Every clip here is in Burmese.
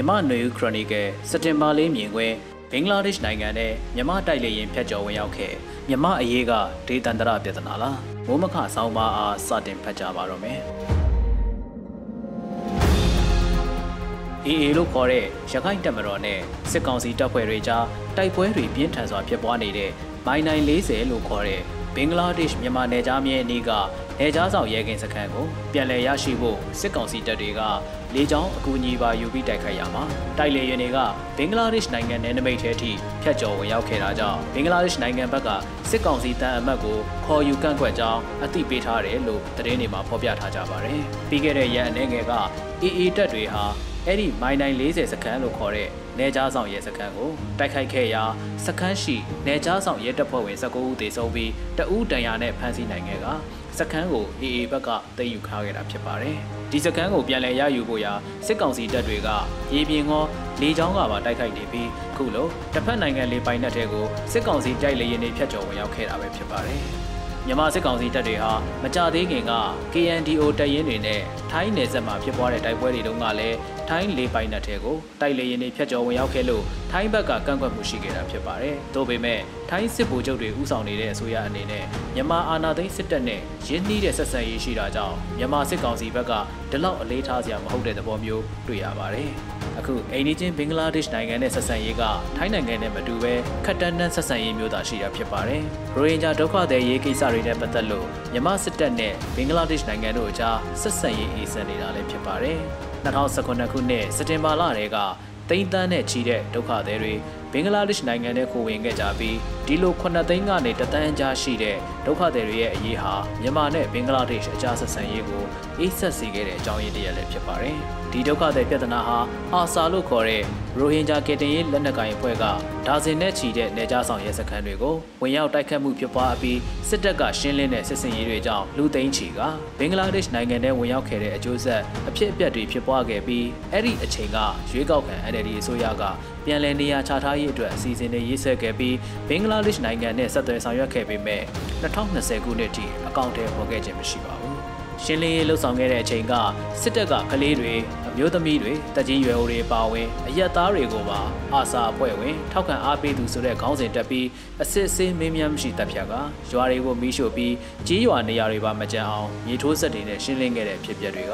မြမနွေဦးခရိုနီကယ်စက်တင်ဘာလေးမြင်ခွင့်ဘင်္ဂလားဒေ့ရှ်နိုင်ငံနဲ့မြမတိုက်လေရင်ဖျက်ကျော်ဝင်ရောက်ခဲ့မြမအရေးကဒေသန္တရပြဿနာလားမိုးမခဆောင်းပါအားစတင်ဖတ်ကြပါတော့မယ်အေအေလို့ခေါ်တဲ့ရခိုင်တပ်မတော်နဲ့စစ်ကောင်စီတပ်ဖွဲ့တွေကြားတိုက်ပွဲတွေပြင်းထန်စွာဖြစ်ပွားနေတဲ့မိုင်နိုင်40လို့ခေါ်တဲ့ဘင်္ဂလားဒေ့ရှ်မြန်မာနယ်ခြားမြဲအနီးက နေကြားဆောင်ရဲကင်စခန်းကိုပြန်လည်ရရှိဖို့စစ်ကောင်စီတပ်တွေကလေကြောင်းအကူအညီပါယူပြီးတိုက်ခိုက်ရမှာတိုက်လေရင်တွေကဘင်္ဂလားဒေ့ရှ်နိုင်ငံနယ်နိမိတ်ထဲထိဖျက်ကျော်ဝင်ရောက်ခဲ့တာကြောင့်ဘင်္ဂလားဒေ့ရှ်နိုင်ငံဘက်ကစစ်ကောင်စီတန်အမတ်ကိုခေါ်ယူကန့်ကွက်ကြောင်းအသိပေးထားတယ်လို့သတင်းတွေမှာဖော်ပြထားကြပါတယ်ပြီးခဲ့တဲ့ရက်အနေငယ်က AA တပ်တွေဟာအဲ့ဒီမိုင်နိုင်40စခန်းလို့ခေါ်တဲ့နေကြားဆောင်ရဲစခန်းကိုတိုက်ခိုက်ခဲ့ရာစခန်းရှိနေကြားဆောင်ရဲတပ်ဖွဲ့ဝင်19ဦးသေဆုံးပြီးတအူးတန်ရာနဲ့ဖမ်းဆီးနိုင်ခဲ့က စခန်းကို AA ဘက်ကသိမ်းယူခါခဲ့တာဖြစ်ပါတယ်။ဒီစခန်းကိုပြန်လည်ရယူဖို့ရာစစ်ကောင်စီတပ်တွေကရေပြင်ကောလေကြောင်းကပါတိုက်ခိုက်နေပြီးခုလိုတစ်ဖက်နိုင်ငံလေးပိုင်နက်တွေကိုစစ်ကောင်စီတိုက်လေရင်တွေဖျက်ချော်ဝင်ရောက်ခဲ့တာပဲဖြစ်ပါတယ်။မြန်မာစစ်ကောင်စီတပ်တွေဟာမကြသေးခင်က KNDO တပ်ရင်းတွေနဲ့ထိုင်းနယ်စပ်မှာဖြစ်ပွားတဲ့တိုက်ပွဲတွေတုန်းကလည်း ထိုင်းလေပိုင်နက်ထဲကိုတိုက်လေရင်တွေဖျက်ကျော်ဝင်ရောက်ခဲ့လို့ထိုင်းဘက်ကကန့်ကွက်မှုရှိခဲ့တာဖြစ်ပါတယ်။သို့ပေမဲ့ထိုင်းစစ်ဗိုလ်ချုပ်တွေဥဆောင်နေတဲ့အစိုးရအနေနဲ့မြန်မာအာဏာသိမ်းစစ်တပ်နဲ့ရင်းနှီးတဲ့ဆက်ဆံရေးရှိတာကြောင့်မြန်မာစစ်ကောင်စီဘက်ကဒီလောက်အလေးထားစရာမဟုတ်တဲ့သဘောမျိုးတွေ့ရပါတယ်။အခုအိန္ဒိချင်းဘင်္ဂလားဒေ့ရှ်နိုင်ငံနဲ့ဆက်ဆံရေးကထိုင်းနိုင်ငံနဲ့မတူဘဲခက်တန်းတန်းဆက်ဆံရေးမျိုးသာရှိတာဖြစ်ပါတယ်။ရိုဟင်ဂျာဒုက္ခသည်ရေးကိစ္စတွေနဲ့ပတ်သက်လို့မြန်မာစစ်တပ်နဲ့ဘင်္ဂလားဒေ့ရှ်နိုင်ငံတို့အကြားဆက်ဆံရေးအေးစံနေတာလည်းဖြစ်ပါတယ်။ 2019ခုနှစ်စက်တင်ဘာလတည်းကတိန်းတန်းနဲ့ချီတဲ့ဒုက္ခသည်တွေဘင်္ဂလားဒေ့ရှ်နိုင်ငံထဲခိုဝင်ခဲ့ကြပြီးဒီလို9သိန်းကနေတသန်းကြားရှိတဲ့ဒုက္ခသည်တွေရဲ့အရေးဟာမြန်မာနဲ့ဘင်္ဂလားဒေ့ရှ်အကြားဆက်ဆံရေးကိုအေးဆက်စေခဲ့တဲ့အကြောင်းရင်းတည်းလည်းဖြစ်ပါတယ်။ဒီဒုက္ခသည်ပြဿနာဟာအာဆာလို့ခေါ်တဲ့ရိုဟင်ဂျာကယ်တင်ရေးလက်နက်ကိုင်အဖွဲ့ကဒါဇင်နဲ့ချီတဲ့နေကြားဆောင်ရဲစခန်းတွေကိုဝင်ရောက်တိုက်ခတ်မှုဖြစ်ပွားပြီးစစ်တပ်ကရှင်းလင်းတဲ့စစ်စင်ရေးတွေကြောင့်လူသိန်းချီကဘင်္ဂလားဒေ့ရှ်နိုင်ငံထဲဝင်ရောက်ခဲ့တဲ့အကျိုးဆက်အဖြစ်အပျက်တွေဖြစ်ပွားခဲ့ပြီးအဲ့ဒီအချိန်ကရွေးကောက်ခံ NLD အစိုးရကပြန်လည်နေရာချထားရေးအတွက်အစီအစဉ်တွေရေးဆွဲခဲ့ပြီးဘင်္ဂလားဒေ့ရှ်နိုင်ငံနဲ့ဆက်သွယ်ဆောင်ရွက်ခဲ့ပေမဲ့2020ခုနှစ်ထိအကောင့်ထဲပေါ်ခဲ့ခြင်းမရှိပါဘူးရှင်းလင်းရေးလှုပ်ဆောင်ခဲ့တဲ့အချိန်ကစစ်တပ်ကကလေးတွေအ မျိုးသမီးတွေတကြီးရွယ်အိုတွေပါဝင်အရက်သားတွေကိုပါအာစာအဖွဲ့ဝင် ထောက်ခံအားပေးသူဆိုတဲ့ခေါင်းစဉ်တက်ပြီးအစစ်အဆေးမင်းများမရှိတပ်ဖြတ်ကရွာတွေကိုမီးရှို့ပြီးကြီးရွာနေရာတွေပါမကြမ်းအောင်မြေထိုးဆက်တွေနဲ့ရှင်းလင်းခဲ့တဲ့ဖြစ်ပျက်တွေက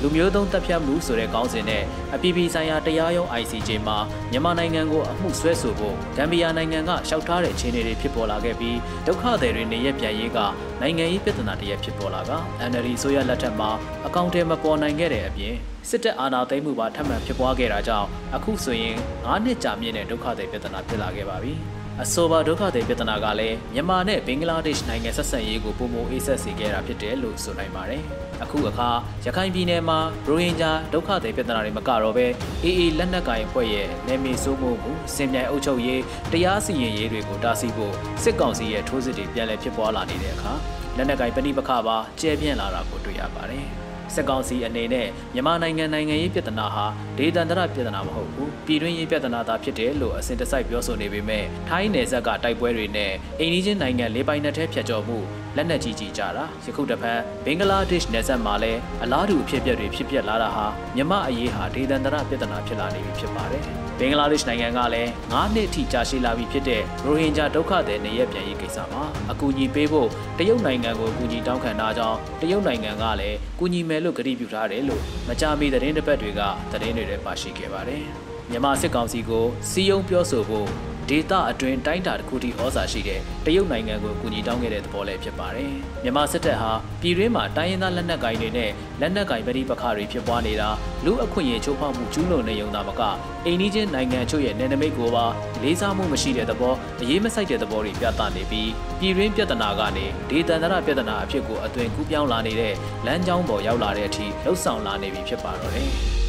လူမျိုးသုံးတပ်ဖြတ်မှုဆိုတဲ့ခေါင်းစဉ်နဲ့အပြည်ပြည်ဆိုင်ရာတရားရုံး ICJ မှာမြန်မာနိုင်ငံကိုအမှုဆွဲဆိုဖို့ဂမ်ဘီယာနိုင်ငံကရှောက်ထားတဲ့အခြေအနေတွေဖြစ်ပေါ်လာခဲ့ပြီးဒုက္ခသည်တွေနေရပြန်ရေးကနိုင်ငံရေးပြဿနာတရက်ဖြစ်ပေါ်လာက NLD ဆိုရလက်ထက်မှာအကောင့်ထဲမပေါ်နိုင်ခဲ့တဲ့အပြင် စစ်တပ်အာဏာသိမ်းမှုပါထပ်မံဖြစ်ပွားခဲ့တာကြောင့်အခုဆိုရင်9နှစ်ကြာမြင့်တဲ့ဒုက္ခသည်ပြဿနာဖြစ်လာခဲ့ပါပြီ။အဆိုပါဒုက္ခသည်ပြဿနာကလည်းမြန်မာနဲ့ဘင်္ဂလားဒေ့ရှ်နိုင်ငံဆက်ဆံရေးကိုပုံမအေးဆက်စေခဲ့တာဖြစ်တယ်လို့ဆိုနိုင်ပါတယ်။အခုအခါရခိုင်ပြည်နယ်မှာရိုဟင်ဂျာဒုက္ခသည်ပြဿနာတွေမကတော့ပဲအေးအေးလက်နက်ကိုင်ဖွဲ့ရဲ့နယ်မြေစိုးမိုးမှုစင်မြိုင်အုပ်ချုပ်ရေးတရားစီရင်ရေးတွေကိုတားဆီးဖို့စစ်ကောင်စီရဲ့ထိုးစစ်တွေပြန်လည်ဖြစ်ပွားလာနေတဲ့အခါလက်နက်ကိုင်ပဏိပခပါကျဲပြန့်လာတာကိုတွေ့ရပါတယ်။ စစ်ကောင်စီအနေနဲ့မြန်မာနိုင်ငံနိုင်ငံရေးပြဿနာဟာဒေသန္တရပြဿနာမဟုတ်ဘူးပြည်တွင်းရေးပြဿနာသာဖြစ်တယ်လို့အစဉ်တစိုက်ပြောဆိုနေပေမဲ့ထိုင်းနယ်စပ်ကတိုက်ပွဲတွေနဲ့အိန္ဒိချင်းနိုင်ငံလေးပိုင်းနဲ့ထဲဖြတ်ကျော်မှုလက်နက်ကြီးကြီးကြတာယခုတပတ်ဘင်္ဂလားဒေ့ရှ်နယ်စပ်မှာလည်းအလားတူအဖြစ်အပျက်တွေဖြစ်ပျက်လာတာဟာမြမအရေးဟာဒေသန္တရပြဿနာဖြစ်လာနေပြီဖြစ်ပါတယ်ဘ င်္ဂလားဒေ့ရှ်နိုင်ငံကလည်း9နှစ်ထိကြာရှည်လာပြီဖြစ်တဲ့ရိုဟင်ဂျာဒုက္ခသည်နေရပြန်ရေးကိစ္စမှာအကူအညီပေးဖို့တရုတ်နိုင်ငံကိုအကူအညီတောင်းခံတာကြောင့်တရုတ်နိုင်ငံကလည်းကူညီမယ်လို့ကတိပြုထားတယ်လို့မကြာမီသတင်းတစ်ပတ်တွေကသတင်းတွေထဲပါရှိခဲ့ပါတယ်မြန်မာစစ်ကောင်စီကိုစီယုံပြောဆိုဖို့ ဒေတာအတွင်းတိုင်းတာတစ်ခုထိဩဇာရှိတဲ့တရုတ်နိုင်ငံကိုအကူအညီတောင်းခဲ့တဲ့သဘောလည်းဖြစ်ပါတယ်။မြန်မာစစ်တပ်ဟာပြည်တွင်းမှာတိုင်းရင်းသားလက်နက်ကိုင်တွေနဲ့လက်နက်ကိုင်ပဋိပက္ခတွေဖြစ်ပွားနေတာလူအခွင့်အရေးချိုးဖောက်မှုကျူးလွန်နေုံသာမကအိန္ဒိချင်းနိုင်ငံချို့ရဲ့နယ်နိမိတ်ကိုပါလေးစားမှုမရှိတဲ့သဘောအရေးမဆိုင်တဲ့သဘောတွေပြသနေပြီးပြည်တွင်းပြဿနာကနေဒေသန္တရပြဿနာအဖြစ်ကိုအသွင်ကူးပြောင်းလာနေတဲ့လမ်းကြောင်းပေါ်ရောက်လာတဲ့အထိလှုပ်ဆောင်လာနေပြီဖြစ်ပါတော့တယ်။